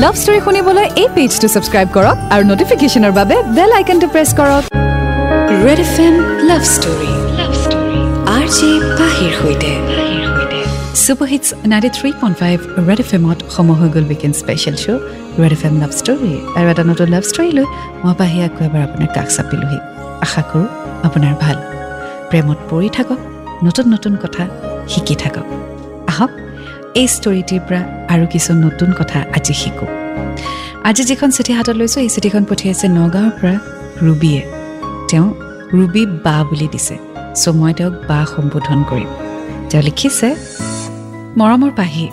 Love story শুনিবলৈ এই পেজটো subscribe কৰক আৰু নটিফিকেশ্যনৰ বাবে বেল আইকনটো প্ৰেছ কৰক। Red F M love story R J পাহিৰ সৈতে। Super hits ninety three point five red F এমত সময় হৈ গ'ল weekend special show' red F M love story আৰু এটা নতুন লাভ ষ্টৰী লৈ মই পাহি আকৌ এবাৰ আপোনাৰ কাষ চাপিলোহি। আশা কৰোঁ আপোনাৰ ভাল। প্ৰেমত পৰি থাকক নতুন নতুন কথা শিকি থাকক। এই ষ্টৰিটিৰ পৰা আৰু কিছু নতুন কথা আজি শিকোঁ। আজি যিখন চিঠি হাতত লৈছোঁ এই চিঠিখন পঠিয়াইছে নগাঁৱৰ পৰা ৰুবিয়ে। তেওঁ ৰুবি বা বুলি দিছে। চ' মই তেওঁক বা সম্বোধন কৰিম। তেওঁ লিখিছে মৰমৰ পাহি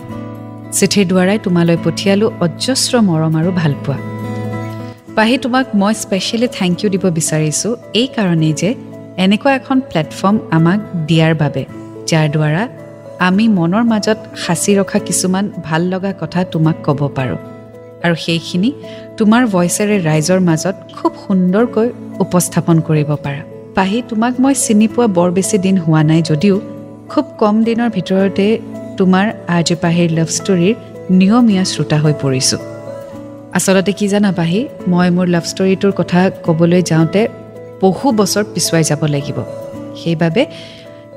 চিঠিৰ দ্বাৰাই তোমালৈ পঠিয়ালোঁ অজস্ৰ মৰম আৰু ভালপোৱা। পাহি তোমাক মই স্পেচিয়েলি থেংক ইউ দিব বিচাৰিছোঁ এই কাৰণেই যে এনেকুৱা এখন প্লেটফৰ্ম আমাক দিয়াৰ বাবে যাৰ দ্বাৰা আমি মনৰ মাজত সাঁচি ৰখা কিছুমান ভাল লগা কথা তোমাক ক'ব পাৰোঁ। আৰু সেইখিনি তোমাৰ ভইচেৰে ৰাইজৰ মাজত খুব সুন্দৰকৈ উপস্থাপন কৰিব পাৰা। পাহি তোমাক মই চিনি পোৱা বৰ বেছি দিন হোৱা নাই যদিও খুব কম দিনৰ ভিতৰতে তোমাৰ আৰ্জে পাহিৰ লাভ ষ্টৰীৰ নিয়মীয়া শ্ৰোতা হৈ পৰিছোঁ। আচলতে কি জানা পাহি মই মোৰ লাভ ষ্টৰীটোৰ কথা ক'বলৈ যাওঁতে বহু বছৰ পিছুৱাই যাব লাগিব। সেইবাবে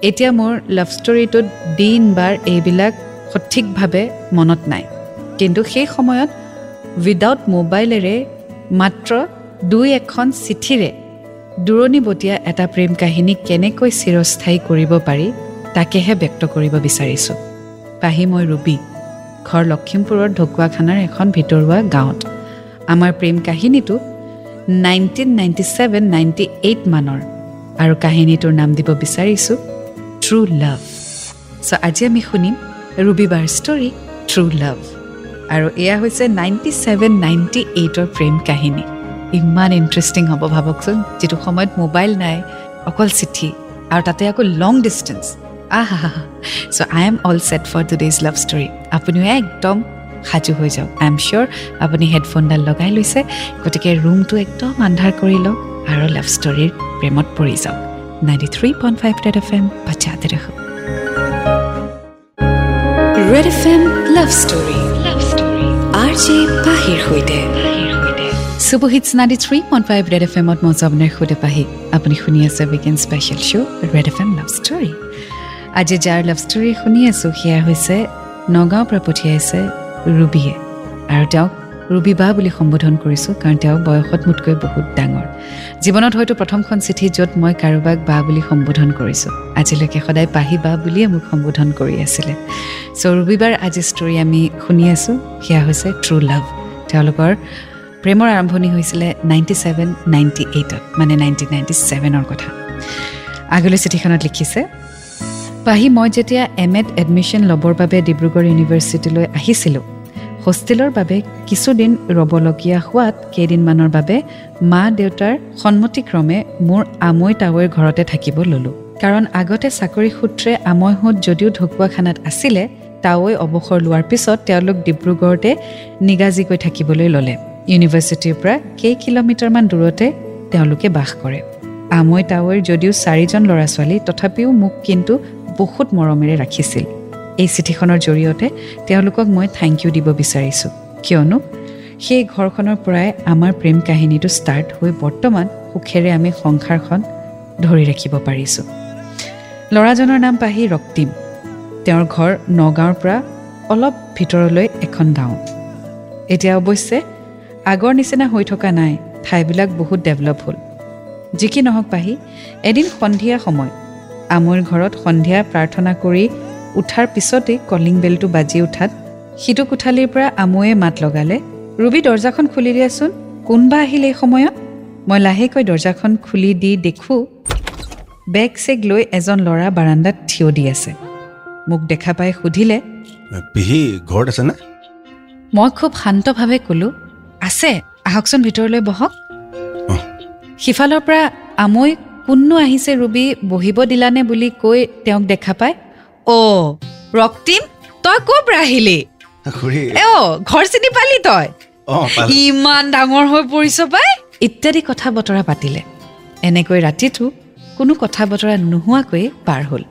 এতিয়া মোৰ লাভ ষ্টৰীটোত দিন বাৰ এইবিলাক সঠিকভাৱে মনত নাই। কিন্তু সেই সময়ত উইদাউট মোবাইলেৰে মাত্ৰ দুই এখন চিঠিৰে দূৰণিবতীয়া এটা প্ৰেম কাহিনী কেনেকৈ চিৰস্থায়ী কৰিব পাৰি তাকেহে ব্যক্ত কৰিব বিচাৰিছোঁ। পাহি মই ৰুবি ঘৰ লখিমপুৰৰ ঢকুৱাখানাৰ এখন ভিতৰুৱা গাঁৱত। আমাৰ প্ৰেম কাহিনীটো nineteen ninety seven ninety eight মানৰ। আৰু কাহিনীটোৰ নাম দিব বিচাৰিছোঁ ট্ৰু লাভ চ' আজি আমি শুনিম ৰুবিবাৰ ষ্টৰী ট্ৰু লাভ আৰু এয়া হৈছে নাইণ্টি ছেভেন নাইণ্টি এইটৰ প্ৰেম কাহিনী। ইমান ইণ্টাৰেষ্টিং হ'ব ভাবকচোন যিটো সময়ত মোবাইল নাই অকল চিঠি আৰু তাতে আকৌ long distance ah so' I am all set for today's love story আপুনিও একদম সাজু হৈ যাওক। আই এম চিয়'ৰ আপুনি হেডফোনডাল লগাই লৈছে। গতিকে ৰুমটো একদম আন্ধাৰ কৰি লওক আৰু লাভ ষ্টৰীৰ প্ৰেমত পৰি যাওক। Ninety three point five red F M বাচ্চাতে দেখো red F M love story love story R J পাহিৰ সৈতে super hits ninety three point five red F এমত মই জবনেৰ সৈতে পাহি আপুনি শুনি আছে weekend special show' red F M love story আজি যাৰ লাভ ষ্টৰী শুনি আছোঁ সেয়া হৈছে নগাঁৱৰ পৰা পঠিয়াইছে ৰুবিয়ে আৰু তেওঁক ৰুবি বা বুলি সম্বোধন কৰিছোঁ কাৰণ তেওঁ বয়সত মোতকৈ বহুত ডাঙৰ। জীৱনত হয়তো প্ৰথমখন চিঠি য'ত মই কাৰোবাক বা বুলি সম্বোধন কৰিছোঁ। আজিলৈকে সদায় পাহি বা বুলিয়ে মোক সম্বোধন কৰি আছিলে। চ' ৰবিবাৰ আজি ষ্টৰী আমি শুনি আছোঁ সেয়া হৈছে ট্ৰু লাভ তেওঁলোকৰ প্ৰেমৰ আৰম্ভণি হৈছিলে নাইণ্টি ছেভেন নাইণ্টি এইটত মানে নাইণ্টিন নাইণ্টি ছেভেনৰ কথা। আগলৈ চিঠিখনত লিখিছে পাহি মই যেতিয়া এম এত এডমিশ্যন ল'বৰ বাবে ডিব্ৰুগড় ইউনিভাৰ্চিটিলৈ আহিছিলোঁ হোষ্টেলৰ বাবে কিছুদিন ৰ'বলগীয়া হোৱাত কেইদিনমানৰ বাবে মা দেউতাৰ সন্মতিক্ৰমে মোৰ আমৈ তাৱৈৰ ঘৰতে থাকিব ল'লোঁ। কাৰণ আগতে চাকৰি সূত্ৰে আমৈহঁত যদিও ঢকুৱাখানাত আছিলে তাৱৈ অৱসৰ লোৱাৰ পিছত তেওঁলোক ডিব্ৰুগড়তে নিগাজিকৈ থাকিবলৈ ল'লে। ইউনিভাৰ্চিটিৰ পৰা কেই কিলোমিটাৰমান দূৰতে তেওঁলোকে বাস কৰে। আমৈ তাৱৈৰ যদিও চাৰিজন ল'ৰা ছোৱালী তথাপিও মোক কিন্তু বহুত মৰমেৰে ৰাখিছিল। এই চিঠিখনৰ জৰিয়তে তেওঁলোকক মই থেংক ইউ দিব বিচাৰিছোঁ। কিয়নো সেই ঘৰখনৰ পৰাই আমাৰ প্ৰেম কাহিনীটো ষ্টাৰ্ট হৈ বৰ্তমান সুখেৰে আমি সংসাৰখন ধৰি ৰাখিব পাৰিছোঁ। ল'ৰাজনৰ নাম পাহি ৰক্তিম। তেওঁৰ ঘৰ নগাঁৱৰ পৰা অলপ ভিতৰলৈ এখন গাঁও এতিয়া অৱশ্যে আগৰ নিচিনা হৈ থকা নাই ঠাইবিলাক বহুত ডেভেলপ হ'ল। যি কি নহওক পাহি এদিন সন্ধিয়া সময় আমৈৰ ঘৰত সন্ধিয়া প্ৰাৰ্থনা কৰি উঠাৰ পিছতেই কলিং বেলটো বাজি উঠাত সিটো কোঠালিৰ পৰা আমৈয়ে মাত লগালে ৰুবি দৰ্জাখন খুলি দিয়াচোন। কোনবা আহিল এই সময়ত? মই লাহেকৈ দৰ্জাখন খুলি দি দেখোঁ বেগ চেগ লৈ এজন ল'ৰা বাৰাণ্ডাত থিয় দি আছে। মোক দেখা পাই সুধিলে পিহি ঘৰত আছে নে? মই খুব শান্তভাৱে ক'লোঁ আছে আহকচোন ভিতৰলৈ বহক। সিফালৰ পৰা আমৈ কোননো আহিছে ৰুবি বহিব দিলানে বুলি কৈ তেওঁক দেখা পাই অ' ৰক্তিম তই ক'ৰ পৰা আহিলি? অ' ঘৰ চিনি পালি তই? ইমান ডাঙৰ হৈ পৰিছ পাই। ইত্যাদি কথা বতৰা পাতিলে। এনেকৈ ৰাতিটো কোনো কথা বতৰা নোহোৱাকৈয়ে পাৰ হ'ল।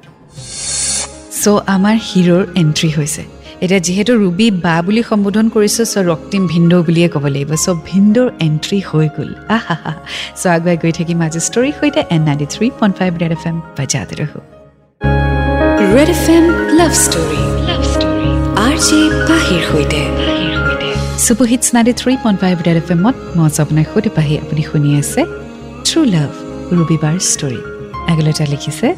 চ' আমাৰ হিৰ'ৰ এণ্ট্ৰি হৈছে। এতিয়া যিহেতু ৰুবি বা বুলি সম্বোধন কৰিছোঁ চ' ৰক্তিম ভিন্দৌ বুলিয়ে ক'ব লাগিব। চ' ভিন্দৌৰ এণ্ট্ৰি হৈ গ'ল। আহা হা চ' আগুৱাই গৈ থাকিম আজি ষ্টৰীৰ সৈতে and ninety three point five red F M বাজাতে ৰহো red F M love story R J পাহিৰ সৈতে super hits ninety three point five red F এমত মই আপোনাৰ সৈতে পাহি আপুনি শুনি আছে ট্ৰু লাভ ৰুবিবাৰ ষ্টৰী আগলৈ লিখিছে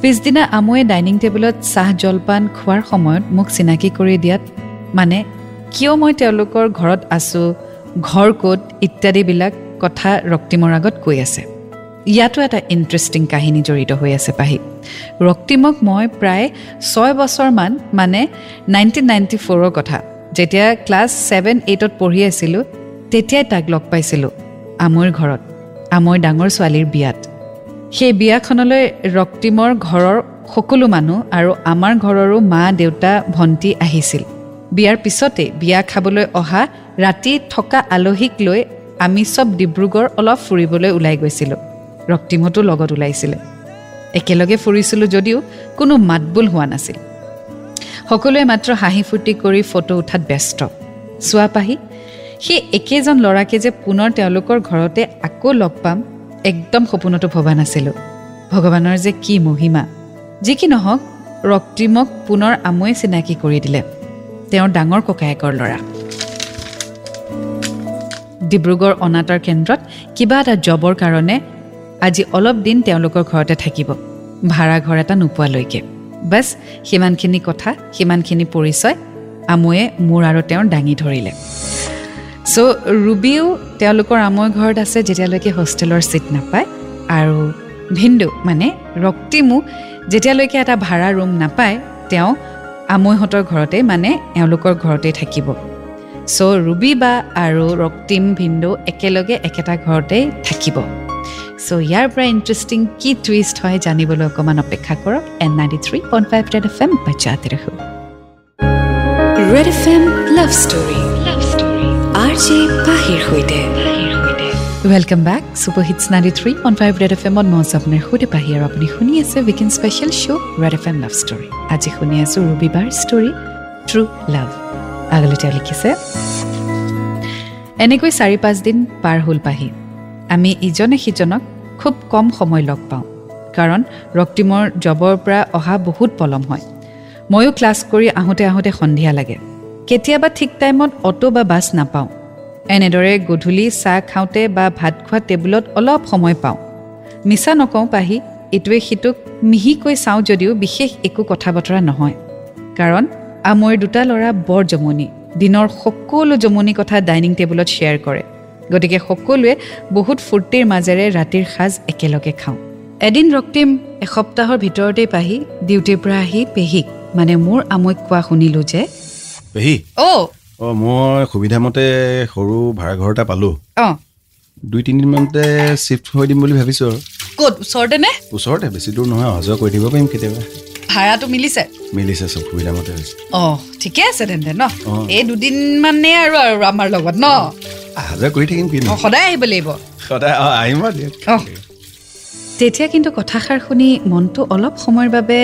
পিছদিনা আমৈয়ে ডাইনিং টেবুলত চাহ জলপান খোৱাৰ সময়ত মোক চিনাকি কৰি দিয়াত মানে কিয় মই তেওঁলোকৰ ঘৰত আছোঁ ঘৰ ক'ত ইত্যাদিবিলাক কথা ৰক্তিমৰ আগত কৈ আছে। ইয়াতো এটা ইণ্টাৰেষ্টিং কাহিনী জড়িত হৈ আছে পাহি। ৰক্তিমক মই প্ৰায় ছয় বছৰমান মানে নাইনটিন নাইণ্টি ফ'ৰৰ কথা। যেতিয়া ক্লাছ ছেভেন এইটত পঢ়ি আছিলোঁ তেতিয়াই তাক লগ পাইছিলোঁ আমৈৰ ঘৰত আমৈৰ ডাঙৰ ছোৱালীৰ বিয়াত। সেই বিয়াখনলৈ ৰক্তিমৰ ঘৰৰ সকলো মানুহ আৰু আমাৰ ঘৰৰো মা দেউতা ভণ্টি আহিছিল। বিয়াৰ পিছতে বিয়া খাবলৈ অহা ৰাতি থকা আলহীক লৈ আমি চব ডিব্ৰুগড় অলপ ফুৰিবলৈ ওলাই গৈছিলোঁ। ৰক্তিমতো লগত ওলাইছিলে। একেলগে ফুৰিছিলোঁ যদিও কোনো মাতবোল হোৱা নাছিল। সকলোৱে মাত্ৰ হাঁহি ফূৰ্তি কৰি ফটো উঠাত ব্যস্ত। চোৱা পাহি সেই একেজন ল'ৰাকে যে পুনৰ তেওঁলোকৰ ঘৰতে আকৌ লগ পাম একদম সপোনতো ভবা নাছিলোঁ। ভগৱানৰ যে কি মহিমা যি কি নহওক ৰক্তিমক পুনৰ আমৈয়ে চিনাকি কৰি দিলে। তেওঁৰ ডাঙৰ ককায়েকৰ ল'ৰা। ডিব্ৰুগড় অনাতাঁৰ কেন্দ্ৰত কিবা এটা জবৰ কাৰণে আজি অলপ দিন তেওঁলোকৰ ঘৰতে থাকিব। ভাড়া ঘৰ এটা নোপোৱালৈকে। বাছ সিমানখিনি কথা সিমানখিনি পৰিচয় আমৈয়ে মোৰ আৰু তেওঁৰ দাঙি ধৰিলে। চ' ৰুবিও তেওঁলোকৰ আমৈ ঘৰত আছে যেতিয়ালৈকে হোষ্টেলৰ ছিট নাপায় আৰু ভিন্দু মানে ৰক্তিমো যেতিয়ালৈকে এটা ভাড়া ৰুম নাপায় তেওঁ আমৈহঁতৰ ঘৰতে মানে এওঁলোকৰ ঘৰতেই থাকিব। চ' ৰুবি বা আৰু ৰক্তিম ভিন্দু একেলগে একেটা ঘৰতেই থাকিব। চ' ইয়াৰ পৰা ইণ্টাৰেষ্টিং কি টুইষ্ট হয় জানিবলৈ অকণমান অপেক্ষা কৰক। And ninety three point five red F M বাচ্চাতে ৰাখোঁ। Red F M love story love story R J পাহিৰ সৈতে। Welcome back super hits ninety three point five red F এমত মই আছোঁ আপোনাৰ সৈতে পাহি আৰু আপুনি শুনি আছে weekend special show' red F M love story আজি শুনি আছোঁ ৰবিবাৰ ষ্টৰী ট্ৰু লাভ আগলৈ তেওঁ লিখিছে এনেকৈ চাৰি পাঁচদিন পাৰ হ'ল পাহি। আমি ইজনে সিজনক খুব কম সময় লগ পাওঁ কাৰণ ৰক্তিমৰ জবৰ পৰা অহা বহুত পলম হয়। ময়ো ক্লাছ কৰি আহোঁতে আহোঁতে সন্ধিয়া লাগে। কেতিয়াবা ঠিক টাইমত অ'টো বা বাছ নাপাওঁ। এনেদৰে গধূলি চাহ খাওঁতে বা ভাত খোৱা টেবুলত অলপ সময় পাওঁ। মিছা নকওঁ পাহি ইটোৱে সিটোক মিহিকৈ চাওঁ যদিও বিশেষ একো কথা বতৰা নহয়। কাৰণ আমৈৰ দুটা ল'ৰা বৰ জমনি দিনৰ সকলো জমনি কথা ডাইনিং টেবুলত শ্বেয়াৰ কৰে। গতিকে সকলোৱে বহুত ফূৰ্তিৰ মাজেৰে ৰাতিৰ সাজ একেলগে খাওঁ। এদিন ৰক্তিম এসপ্তাহৰ ভিতৰতেই পাহি ডিউটিৰ পৰা আহি পেহীক মানে মোৰ আমৈক কোৱা শুনিলোঁ যে পেহী? অ' অঁ মই সুবিধামতে সৰু ভাড়াঘৰ এটা পালোঁ। অঁ। দুই তিনিদিনমানতে শ্বিফ্ট হৈ দিম বুলি ভাবিছোঁ আৰু। ক'ত ওচৰতে নে? ওচৰতে বেছি দূৰ নহয় অহা যোৱা কৰি থাকিব পাৰিম কেতিয়াবা। ভাড়াটো মিলিছে? মিলিছে চব সুবিধামতে হৈছে। অঁ ঠিকে আছে তেন্তে ন। এই দুদিন মানে আৰু আৰু আমাৰ লগত ন? অহা যোৱা কৰি থাকিম কিনো অঁ সদায় আহিব লাগিব। সদায় অঁ আহিম। তেতিয়া কিন্তু কথাষাৰ শুনি মনটো অলপ সময়ৰ বাবে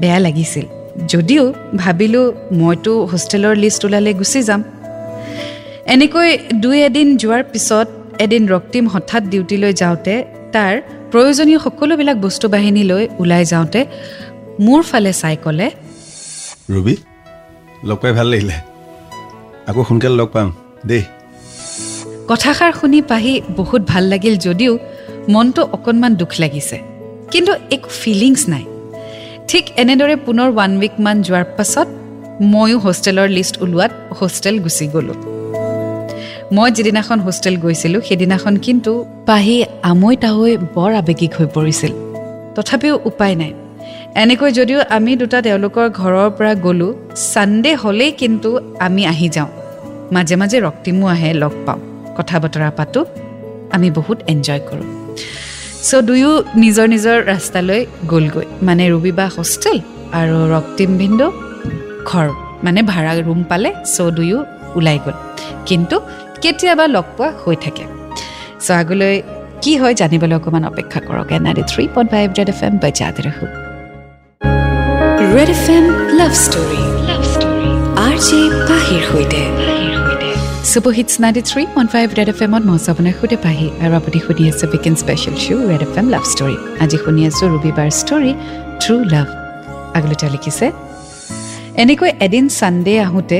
বেয়া লাগিছিল। যদিও ভাবিলোঁ মইতো হোষ্টেলৰ লিষ্ট ওলালে গুচি যাম। এনেকৈ দুই এদিন যোৱাৰ পিছত এদিন ৰক্তিম হঠাৎ ডিউটিলৈ যাওঁতে তাৰ প্ৰয়োজনীয় সকলোবিলাক বস্তু বাহিনী লৈ ওলাই যাওঁতে মোৰ ফালে চাই ক'লে ৰুবি লগ পাই ভাল লাগিলে। আকৌ সোনকালে লগ পাম। দেই। কথাষাৰ শুনি পাহি বহুত ভাল লাগিল যদিও মনটো অকণমান দুখ লাগিছে। কিন্তু একো ফিলিংছ নাই। ঠিক এনেদৰে পুনৰ ওৱান উইকমান যোৱাৰ পাছত ময়ো হোষ্টেলৰ লিষ্ট ওলোৱাত হোষ্টেল গুচি গ'লোঁ। মই যিদিনাখন হোষ্টেল গৈছিলোঁ সেইদিনাখন কিন্তু পাহি আমৈ তাৱৈ বৰ আৱেগিক হৈ পৰিছিল। তথাপিও উপায় নাই। এনেকৈ যদিও আমি দুটা তেওঁলোকৰ ঘৰৰ পৰা গ'লোঁ ছানডে' হ'লেই কিন্তু আমি আহি যাওঁ। মাজে মাজে ৰক্তিমো আহে লগ পাওঁ। কথা বতৰা পাতোঁ আমি বহুত এনজয় কৰোঁ। চ' দুয়ো নিজৰ নিজৰ ৰাস্তালৈ গ'লগৈ? মানে ৰুবি বা হোষ্টেল আৰু ৰক্তিম ভিন্দু ঘৰ মানে ভাড়া ৰুম পালে চ' দুয়ো ওলাই গ'ল। কিন্তু কেতিয়াবা লগ পোৱা হৈ থাকে। চ' আগলৈ কি হয় জানিবলৈ অকণমান অপেক্ষা কৰক। And ninety three point five red F M বাজাতে ৰাখোঁ। Red F M love story love story J পাহিৰ সৈতে। Super hits ninety three point five red F এমত মই আপোনাৰ সৈতে পাহি আৰু আপুনি শুনি আছে weekend special show' red F M love story আজি শুনি আছোঁ ৰবিবাৰ ষ্টৰী ট্ৰু লাভ আগলৈ তেওঁ লিখিছে এনেকৈ এদিন ছানডে আহোঁতে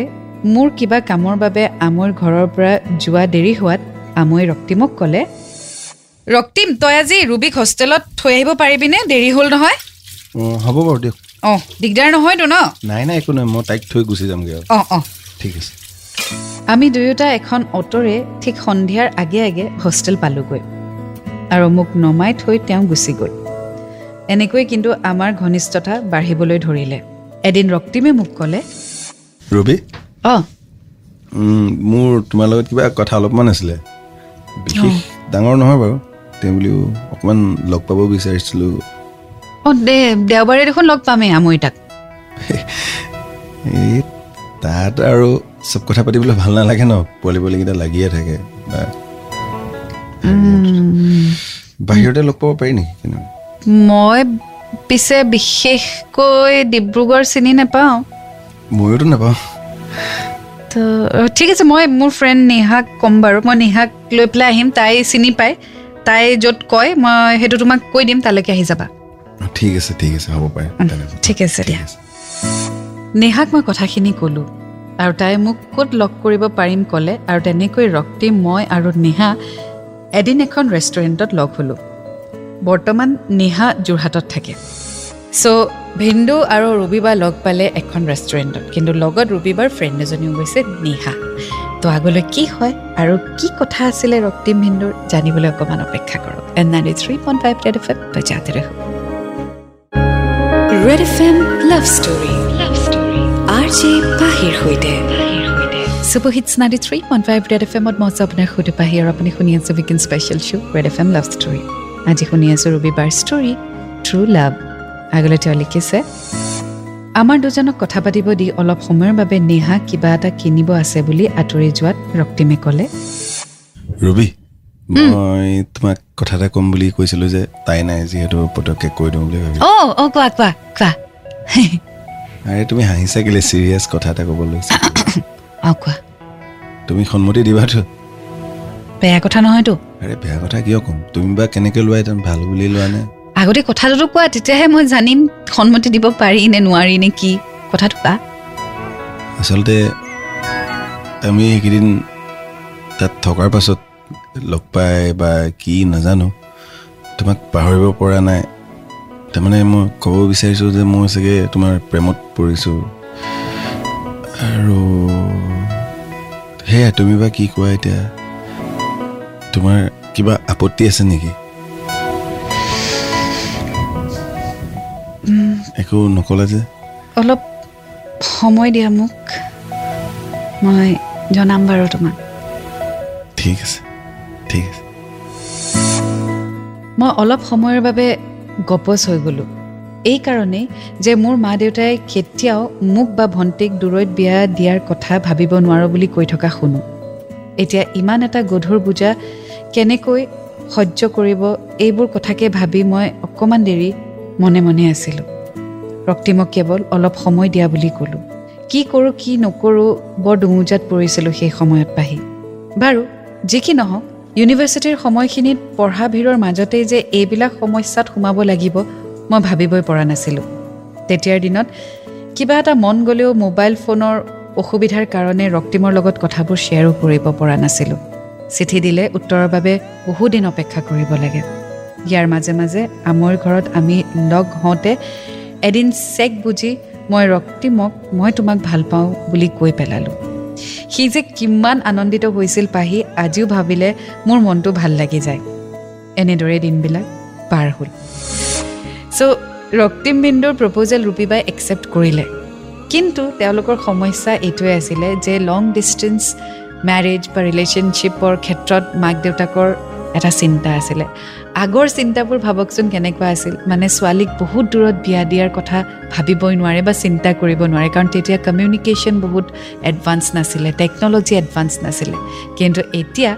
মোৰ কিবা কামৰ বাবে আমৈৰ ঘৰৰ পৰা যোৱা দেৰি হোৱাত আমৈ ৰক্তিমক ক'লে ৰক্তিম তই আজি ৰুবিক হোষ্টেলত থৈ আহিব পাৰিবিনে দেৰি হ'ল নহয়? হ'ব বাৰু দিয়ক। অঁ দিগদাৰ নহয়তো ন? নাই নাই একো নাই মই তাইক থৈ গুচি যামগৈ অঁ অঁ। ঠিক আছে। আমি দুয়োটা এখন অ'টোৰে ঠিক সন্ধিয়াৰ আগে আগে হোষ্টেল পালোগৈ আৰু মোক নমাই থৈ তেওঁ গুচি গ'ল। এনেকৈ কিন্তু আমাৰ ঘনিষ্ঠতা বাঢ়িবলৈ ধৰিলে। এদিন ৰক্তিমে মোক ক'লে ৰবি? অঁ। মোৰ তোমাৰ লগত কিবা কথা অলপমান আছিলে। বিশেষ ডাঙৰ নহয় বাৰু। তেওঁ বুলিও অকণমান লগ পাব বিচাৰিছিলোঁ। অঁ দে দেওবাৰে দেখোন লগ পামেই আমৈ তাক। তাত আৰু চব কথা পাতিবলৈ ভাল নালাগে ন? পোৱালি পোৱালিকেইটা লাগিয়ে থাকে। বা বাহিৰতে লগ পাব পাৰি নেকি মই পিছে বিশেষকৈ ডিব্ৰুগড় চিনি নাপাওঁ। ময়োতো নাপাওঁ। তো ঠিক আছে মই মোৰ ফ্ৰেণ্ড নেহাক ক'ম বাৰু। মই নেহাক লৈ পেলাই আহিম তাই চিনি পায়। তাই য'ত কয় মই সেইটো তোমাক কৈ দিম তালৈকে আহি যাবা। ঠিক আছে ঠিক আছে হ'ব পাৰে। ঠিক আছে দিয়া। নেহাক মই কথাখিনি ক'লোঁ। আৰু তাই মোক ক'ত লগ কৰিব পাৰিম ক'লে আৰু তেনেকৈ ৰক্তি মই আৰু নেহা এদিন এখন ৰেষ্টুৰেণ্টত লগ হ'লোঁ। বৰ্তমান নেহা যোৰহাটত থাকে। চ' ভিন্দু আৰু ৰবিবা লগ পালে এখন ৰেষ্টুৰেণ্টত কিন্তু লগত ৰবিবাৰ ফ্ৰেণ্ড এজনীও গৈছে নেহা। তো আগলৈ কি হয় আৰু কি কথা আছিলে ৰক্তিম ভিন্দুৰ জানিবলৈ অকণমান অপেক্ষা কৰক। And ninety three point five red F M বজাতে red F M love story পাহিৰ সৈতে। Hits ninety three point five red F এমত মই আছোঁ আপোনাৰ সুধি পাহি আৰু আপুনি শুনি আছে weekend special show' red F M love story আজি শুনি আছোঁ ৰবিবাৰ ষ্টৰী ট্ৰু লাভ আগলৈ তেওঁ লিখিছে আমাৰ দুজনক কথা পাতিব দি অলপ সময়ৰ বাবে নেহা কিবা এটা কিনিব আছে বুলি আঁতৰি যোৱাত ৰক্তিমে ক'লে ৰবি মই তোমাক কথা এটা ক'ম বুলি কৈছিলোঁ যে তাই নাই যিহেতু পটককৈ কৈ দিওঁ বুলি ভাবিলোঁ। অঁ অঁ কোৱা কোৱা কোৱা। আৰে তুমি হাঁহিছা কেলে? চিৰিয়াছ কথা এটা ক'ব লৈছা। অঁ কোৱা। তুমি সন্মতি দিবাতো। বেয়া কথা নহয়তো। আৰে বেয়া কথা কিয় ক'ম? তুমি বা কেনেকৈ লোৱা এতিয়া ভাল বুলি লোৱা নে? আগতে কথাটোতো কোৱা তেতিয়াহে মই জানিম সন্মতি দিব পাৰি নে নোৱাৰি নে কি। কথাটো কোৱা। আচলতে আমি সেইকেইদিন তাত থকাৰ পাছত লগ পাই বা কি নাজানো তোমাক পাহৰিব পৰা নাই। তাৰমানে মই ক'ব বিচাৰিছোঁ যে মই চাগে তোমাৰ প্ৰেমত পৰিছোঁ। আৰু সেয়া তুমি বা কি কোৱা এতিয়া? তোমাৰ কিবা আপত্তি আছে নেকি? একো নক'লা যে? অলপ সময় দিয়া মোক। মই জনাম বাৰু তোমাক। ঠিক আছে ঠিক আছে। মই অলপ সময়ৰ বাবে গপচ হৈ গ'লোঁ। এইকাৰণেই যে মোৰ মা দেউতাই কেতিয়াও মোক বা ভণ্টিক দূৰৈত বিয়া দিয়াৰ কথা ভাবিব নোৱাৰোঁ বুলি কৈ থকা শুনো। এতিয়া ইমান এটা গধুৰ বোজা কেনেকৈ সহ্য কৰিব এইবোৰ কথাকে ভাবি মই অকণমান দেৰি মনে মনে আছিলোঁ। ৰক্তিমক কেৱল অলপ সময় দিয়া বুলি ক'লোঁ। কি কৰোঁ কি নকৰোঁ বৰ দুমোজাত পৰিছিলোঁ সেই সময়ত পাহি। বাৰু যি কি নহওক ইউনিভাৰ্চিটিৰ সময়খিনিত পঢ়া ভিৰৰ মাজতেই যে এইবিলাক সমস্যাত সোমাব লাগিব মই ভাবিবই পৰা নাছিলোঁ। তেতিয়াৰ দিনত কিবা এটা মন গ'লেও মোবাইল ফোনৰ অসুবিধাৰ কাৰণে ৰক্তিমৰ লগত কথাবোৰ শ্বেয়াৰো কৰিব পৰা নাছিলোঁ। চিঠি দিলে উত্তৰৰ বাবে বহুদিন অপেক্ষা কৰিব লাগে। ইয়াৰ মাজে মাজে আমৈৰ ঘৰত আমি লগ হওঁতে এদিন চেক বুজি মই ৰক্তিমক মই তোমাক ভাল পাওঁ বুলি কৈ পেলালোঁ। সি যে কিমান আনন্দিত হৈছিল পাহি আজিও ভাবিলে মোৰ মনটো ভাল লাগি যায়। এনেদৰে দিনবিলাক পাৰ হ'ল। চ' ৰক্তিম বিন্দুৰ প্ৰপ'জেল ৰূপীবাই একচেপ্ট কৰিলে। কিন্তু তেওঁলোকৰ সমস্যা এইটোৱে আছিলে যে লং ডিষ্টেঞ্চ মেৰেজ বা ৰিলেশ্যনশ্বিপৰ ক্ষেত্ৰত মাক দেউতাকৰ এটা চিন্তা আছিলে। আগৰ চিন্তাবোৰ ভাবকচোন কেনেকুৱা আছিল। মানে ছোৱালীক বহুত দূৰত বিয়া দিয়াৰ কথা ভাবিবই নোৱাৰে বা চিন্তা কৰিব নোৱাৰে। কাৰণ তেতিয়া কমিউনিকেশ্যন বহুত এডভান্স নাছিলে টেকন'লজি এডভান্স নাছিলে। কিন্তু এতিয়া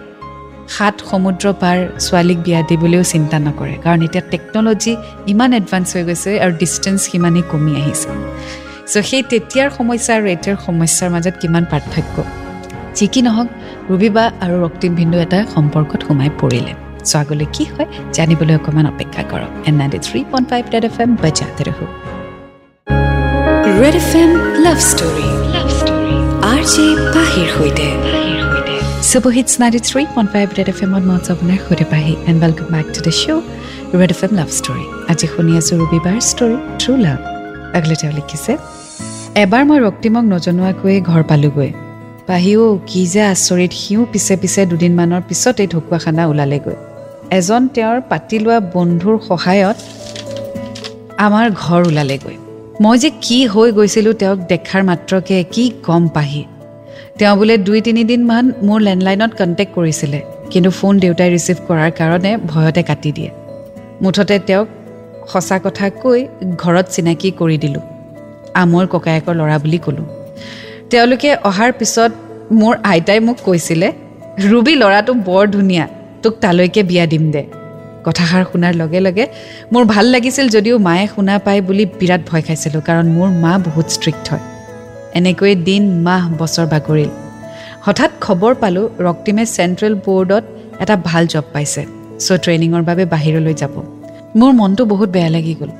সাত সমুদ্ৰ পাৰ ছোৱালীক বিয়া দিবলৈও চিন্তা নকৰে। কাৰণ এতিয়া টেকন'লজি ইমান এডভান্স হৈ গৈছে আৰু ডিষ্টেঞ্চ সিমানেই কমি আহিছে। চ' সেই তেতিয়াৰ সমস্যা আৰু এতিয়াৰ সমস্যাৰ মাজত কিমান পাৰ্থক্য? যি কি নহওক ৰুবি বা আৰু ৰক্তিম বিন্দু এটা সম্পৰ্কত সোমাই পৰিলে। চ' আগলৈ কি হয় জানিবলৈ অকণমান অপেক্ষা কৰক। And ninety three point five red F M বাজাতে ৰহো red F M love story love story R J পাহিৰ সৈতে। Superhits 93.5 Red FM on Mount Sapner Khodepahi and welcome back to the show Red FM Love Story. আজি শুনি আছোঁ ৰবিবাৰ story true লাভ আগলে তেওঁ লিখিছে এবাৰ মই ৰক্তিমক নজনোৱাকৈয়ে ঘৰ পালোগৈ। পাহিও কি যে আচৰিত সিও পিছে পিছে দুদিনমানৰ পিছতেই ঢকুৱাখানা ওলালেগৈ। এজন তেওঁৰ পাতি লোৱা বন্ধুৰ সহায়ত আমাৰ ঘৰ ওলালেগৈ। মই যে কি হৈ গৈছিলোঁ তেওঁক দেখাৰ মাত্ৰকে কি গম পাহি। তেওঁ বোলে দুই তিনিদিনমান মোৰ লেণ্ডলাইনত কণ্টেক্ট কৰিছিলে কিন্তু ফোন দেউতাই ৰিচিভ কৰাৰ কাৰণে ভয়তে কাটি দিয়ে। মুঠতে তেওঁক সঁচা কথা কৈ ঘৰত চিনাকি কৰি দিলোঁ। আমৰ ককায়েকৰ ল'ৰা বুলি ক'লোঁ। তেওঁলোকে অহাৰ পিছত মোৰ আইতাই মোক কৈছিলে ৰুবি ল'ৰাটো বৰ ধুনীয়া তোক তালৈকে বিয়া দিম দে। কথাষাৰ শুনাৰ লগে লগে মোৰ ভাল লাগিছিল যদিও মায়ে শুনা পায় বুলি বিৰাট ভয় খাইছিলোঁ কাৰণ মোৰ মা বহুত ষ্ট্ৰিক্ট হয়। এনেকৈয়ে দিন মাহ বছৰ বাগৰিল। হঠাৎ খবৰ পালোঁ ৰক্তিমে চেণ্ট্ৰেল বৰ্ডত এটা ভাল জব পাইছে চ' ট্ৰেইনিঙৰ বাবে বাহিৰলৈ যাব। মোৰ মনটো বহুত বেয়া লাগি গ'ল।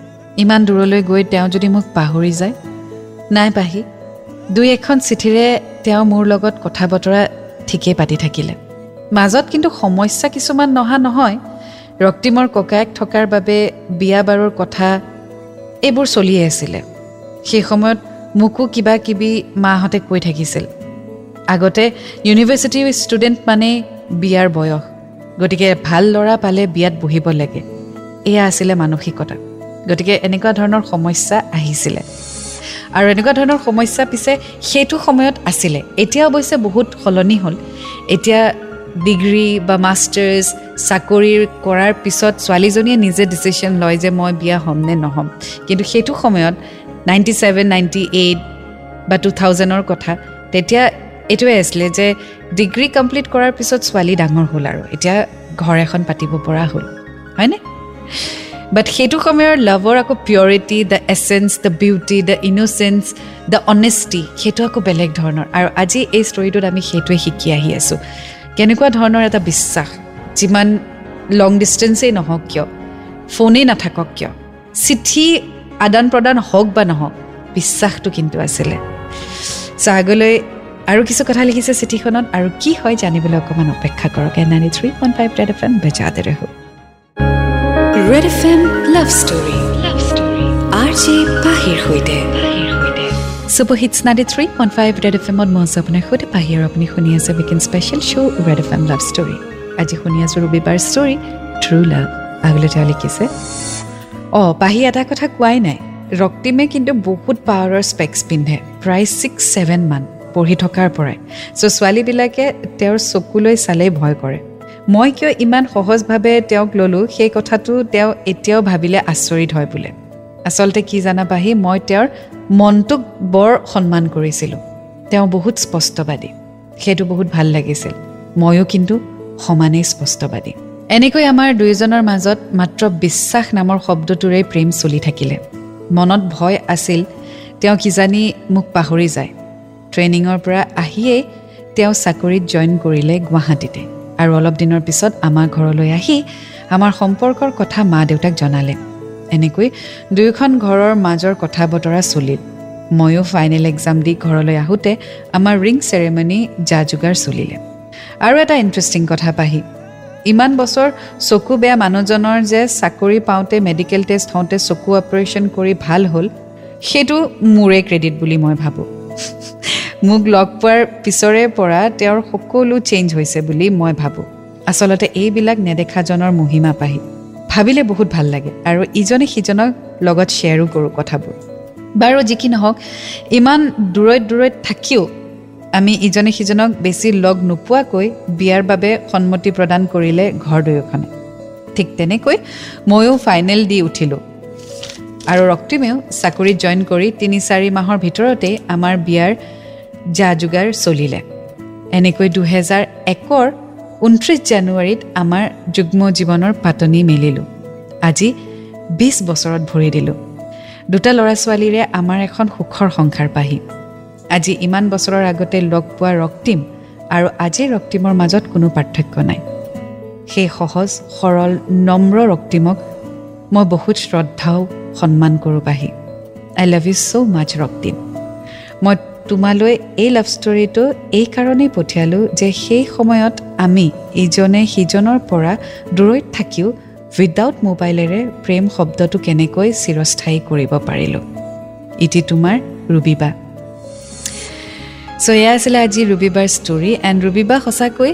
ইমান দূৰলৈ গৈ তেওঁ যদি মোক পাহৰি যায়? নাই পাহি। দুই এখন চিঠিৰে তেওঁ মোৰ লগত কথা বতৰা ঠিকেই পাতি থাকিলে। মাজত কিন্তু সমস্যা কিছুমান নহা নহয়। ৰক্তিমৰ ককায়েক থকাৰ বাবে বিয়া বাৰুৰ কথা এইবোৰ চলিয়ে আছিলে। সেই সময়ত মোকো কিবা কিবি মাহঁতে কৈ থাকিছিল। আগতে ইউনিভাৰ্চিটিৰ ষ্টুডেণ্ট মানেই বিয়াৰ বয়স। গতিকে ভাল ল'ৰা পালে বিয়াত বহিব লাগে। এয়া আছিলে মানসিকতা। গতিকে এনেকুৱা ধৰণৰ সমস্যা আহিছিলে। আৰু এনেকুৱা ধৰণৰ সমস্যা পিছে সেইটো সময়ত আছিলে। এতিয়া অৱশ্যে বহুত সলনি হ'ল। এতিয়া ডিগ্ৰী বা মাষ্টাৰ্ছ চাকৰি কৰাৰ পিছত ছোৱালীজনীয়ে নিজে ডিচিশ্যন লয় যে মই বিয়া হ'ম নে নহ'ম। কিন্তু সেইটো সময়ত নাইণ্টি ছেভেন নাইণ্টি এইট বা টু থাউজেণ্ডৰ কথা তেতিয়া এইটোৱে আছিলে যে ডিগ্ৰী কমপ্লিট কৰাৰ পিছত ছোৱালী ডাঙৰ হ'ল আৰু। এতিয়া ঘৰ এখন পাতিব পৰা হ'ল। হয়নে? বাট সেইটো সময়ৰ লাভৰ আকৌ purity the essence the beauty the innocence the honesty সেইটো আকৌ বেলেগ ধৰণৰ আৰু আজি এই ষ্টৰিটোত আমি সেইটোৱে শিকি আহি আছোঁ কেনেকুৱা ধৰণৰ এটা বিশ্বাস যিমান লং ডিষ্টেঞ্চেই নহওক কিয় ফোনেই নাথাকক কিয় চিঠি আদান প্ৰদান হওক বা নহওক বিশ্বাসটো কিন্তু আছিলে চ' আগলৈ আৰু কিছু কথা লিখিছে চিঠিখনত আৰু কি হয় জানিবলৈ অকণমান অপেক্ষা কৰক and ninety three point five red F M বেজাতে ৰহো red F M love story love story R J পাহিৰ সৈতে super hits ninety three point five red F এমত মই আপোনাৰ সৈতে। পাহি আৰু আপুনি শুনি আছে weekend special show' red F M love story আজি শুনি আছোঁ ৰবিবাৰ ষ্টৰী ট্ৰু লাভ আগলৈ তেওঁ লিখিছে অঁ পাহি এটা কথা কোৱাই নাই। ৰক্তিমে কিন্তু বহুত পাৱাৰৰ স্পেক্স পিন্ধে প্ৰায় ছিক্স ছেভেন মান পঢ়ি থকাৰ পৰাই। চ' ছোৱালীবিলাকে তেওঁৰ চকুলৈ চালেই ভয় কৰে। মই কিয় ইমান সহজভাৱে তেওঁক ল'লোঁ সেই কথাটো তেওঁ এতিয়াও ভাবিলে আচৰিত হয় বোলে। আচলতে কি জানা পাহি মই তেওঁৰ মনটোক বৰ সন্মান কৰিছিলোঁ। তেওঁ বহুত স্পষ্টবাদী। সেইটো বহুত ভাল লাগিছিল। ময়ো কিন্তু সমানেই স্পষ্টবাদী। এনেকৈ আমাৰ দুয়োজনৰ মাজত মাত্ৰ বিশ্বাস নামৰ শব্দটোৰেই প্ৰেম চলি থাকিলে। মনত ভয় আছিল তেওঁ কিজানি মোক পাহৰি যায়। ট্ৰেইনিঙৰ পৰা আহিয়েই তেওঁ চাকৰিত জইন কৰিলে গুৱাহাটীতে। আৰু অলপ দিনৰ পিছত আমাৰ ঘৰলৈ আহি আমাৰ সম্পৰ্কৰ কথা মা দেউতাক জনালে। এনেকৈ দুয়োখন ঘৰৰ মাজৰ কথা বতৰা চলিল। ময়ো ফাইনেল এক্সাম দি ঘৰলৈ আহোঁতে আমাৰ ৰিং চেৰেমনি যা যোগাৰ চলিলে। আৰু এটা ইণ্টাৰেষ্টিং কথা পাহি। ইমান বছৰ চকু বেয়া মানুহজনৰ যে চাকৰি পাওঁতে মেডিকেল টেষ্ট হওঁতে চকু অপাৰেশ্যন কৰি ভাল হ'ল সেইটো মোৰে ক্ৰেডিট বুলি মই ভাবোঁ। মোক লগ পোৱাৰ পিছৰে পৰা তেওঁৰ সকলো চেঞ্জ হৈছে বুলি মই ভাবোঁ। আচলতে এইবিলাক নেদেখাজনৰ মহিমা পাহি। ভাবিলে বহুত ভাল লাগে আৰু ইজনে সিজনক লগত শ্বেয়াৰো কৰোঁ কথাবোৰ। বাৰু যি কি নহওক ইমান দূৰৈত দূৰৈত থাকিও আমি ইজনে সিজনক বেছি লগ নোপোৱাকৈ বিয়াৰ বাবে সন্মতি প্ৰদান কৰিলে ঘৰ দুয়োখনে। ঠিক তেনেকৈ ময়ো ফাইনেল দি উঠিলোঁ। আৰু ৰক্তিমেও চাকৰিত জইন কৰি তিনি চাৰি মাহৰ ভিতৰতেই আমাৰ বিয়াৰ যা যোগাৰ চলিলে। এনেকৈ দুহেজাৰ একৰ ঊনত্ৰিছ জানুৱাৰীত আমাৰ যুগ্ম জীৱনৰ পাতনি মেলিলোঁ। আজি বিছ বছৰত ভৰি দিলোঁ। দুটা ল'ৰা ছোৱালীৰে আমাৰ এখন সুখৰ সংসাৰ পাহি। আজি ইমান বছৰৰ আগতে লগ পোৱা ৰক্তিম আৰু আজিৰ ৰক্তিমৰ মাজত কোনো পাৰ্থক্য নাই। সেই সহজ সৰল নম্ৰ ৰক্তিমক মই বহুত শ্ৰদ্ধাও সন্মান কৰোঁ পাহি। I love you so' much Raktim. মই তোমালৈ এই লাভ ষ্টৰিটো এইকাৰণেই পঠিয়ালোঁ যে সেই সময়ত আমি ইজনে সিজনৰ পৰা দূৰৈত থাকিও উইদাউট মোবাইলেৰে প্ৰেম শব্দটো কেনেকৈ চিৰস্থায়ী কৰিব পাৰিলোঁ। ইটি তোমাৰ ৰুবিবা। চ' এয়া আছিলে আজি ৰুবিবাৰ ষ্টৰি এণ্ড ৰুবিবা সঁচাকৈ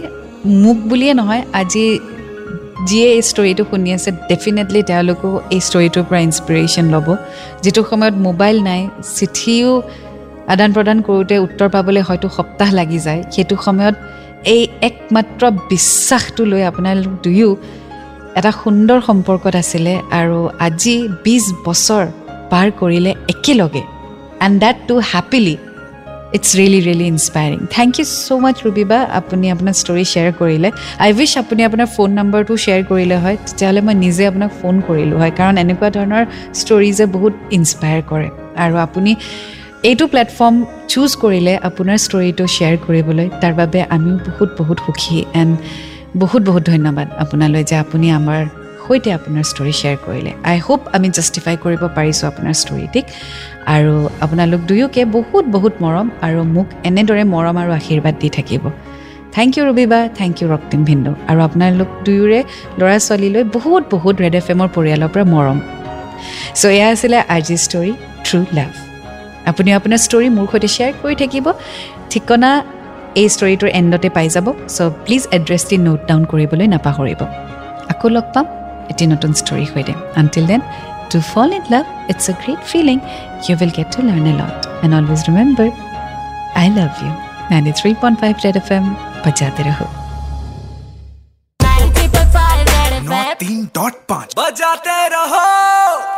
মোক বুলিয়ে নহয় আজি যিয়ে এই ষ্টৰিটো শুনি আছে ডেফিনেটলি তেওঁলোকো এই ষ্টৰিটোৰ পৰা ইনস্পিৰেশ্যন ল'ব। যিটো সময়ত মোবাইল নাই চিঠিও আদান প্ৰদান কৰোঁতে উত্তৰ পাবলৈ হয়তো সপ্তাহ লাগি যায়। সেইটো সময়ত এই একমাত্ৰ বিশ্বাসটো লৈ আপোনালোক দুয়ো এটা সুন্দৰ সম্পৰ্কত আছিলে আৰু আজি বিছ বছৰ পাৰ কৰিলে একেলগে। And that too happily it's really really inspiring thank you so' much Rubiba আপুনি আপোনাৰ ষ্টৰি শ্বেয়াৰ কৰিলে। আই উইচ আপুনি আপোনাৰ ফোন নম্বৰটো শ্বেয়াৰ কৰিলে হয়। তেতিয়াহ'লে মই নিজে আপোনাক ফোন কৰিলোঁ হয়। কাৰণ এনেকুৱা ধৰণৰ ষ্টৰিজে বহুত ইনস্পায়াৰ কৰে। আৰু আপুনি এইটো প্লেটফৰ্ম চুজ কৰিলে আপোনাৰ ষ্টৰিটো শ্বেয়াৰ কৰিবলৈ তাৰ বাবে আমিও বহুত বহুত সুখী এণ্ড বহুত বহুত ধন্যবাদ আপোনালৈ যে আপুনি আমাৰ সৈতে আপোনাৰ ষ্টৰি শ্বেয়াৰ কৰিলে। আই হোপ আমি জাষ্টিফাই কৰিব পাৰিছোঁ আপোনাৰ ষ্টৰিটিক আৰু আপোনালোক দুয়োকে বহুত বহুত মৰম আৰু মোক এনেদৰে মৰম আৰু আশীৰ্বাদ দি থাকিব। Thank you Robiba thank you Raktim Bhindu আৰু আপোনালোক দুয়োৰে ল'ৰা ছোৱালীলৈ বহুত বহুত ৰেড এফ এমৰ পৰিয়ালৰ পৰা মৰম। চ' এয়া আছিলে আজি ষ্টৰি থ্ৰু লাভ আপুনি আপোনাৰ ষ্টৰি মোৰ সৈতে শ্বেয়াৰ কৰি থাকিব ঠিকনা এই ষ্টৰিটোৰ এণ্ডতে পাই যাব চ' প্লিজ এড্ৰেছটি নোট ডাউন কৰিবলৈ নাপাহৰিব আকৌ লগ পাম এটি নতুন ষ্টৰীৰ সৈতে until then to fall in love it's a great feeling you will get to learn a lot and always remember I love you ninety three point five red F M বজাতে ৰহো तीन डॉट पाँच बजाते रहो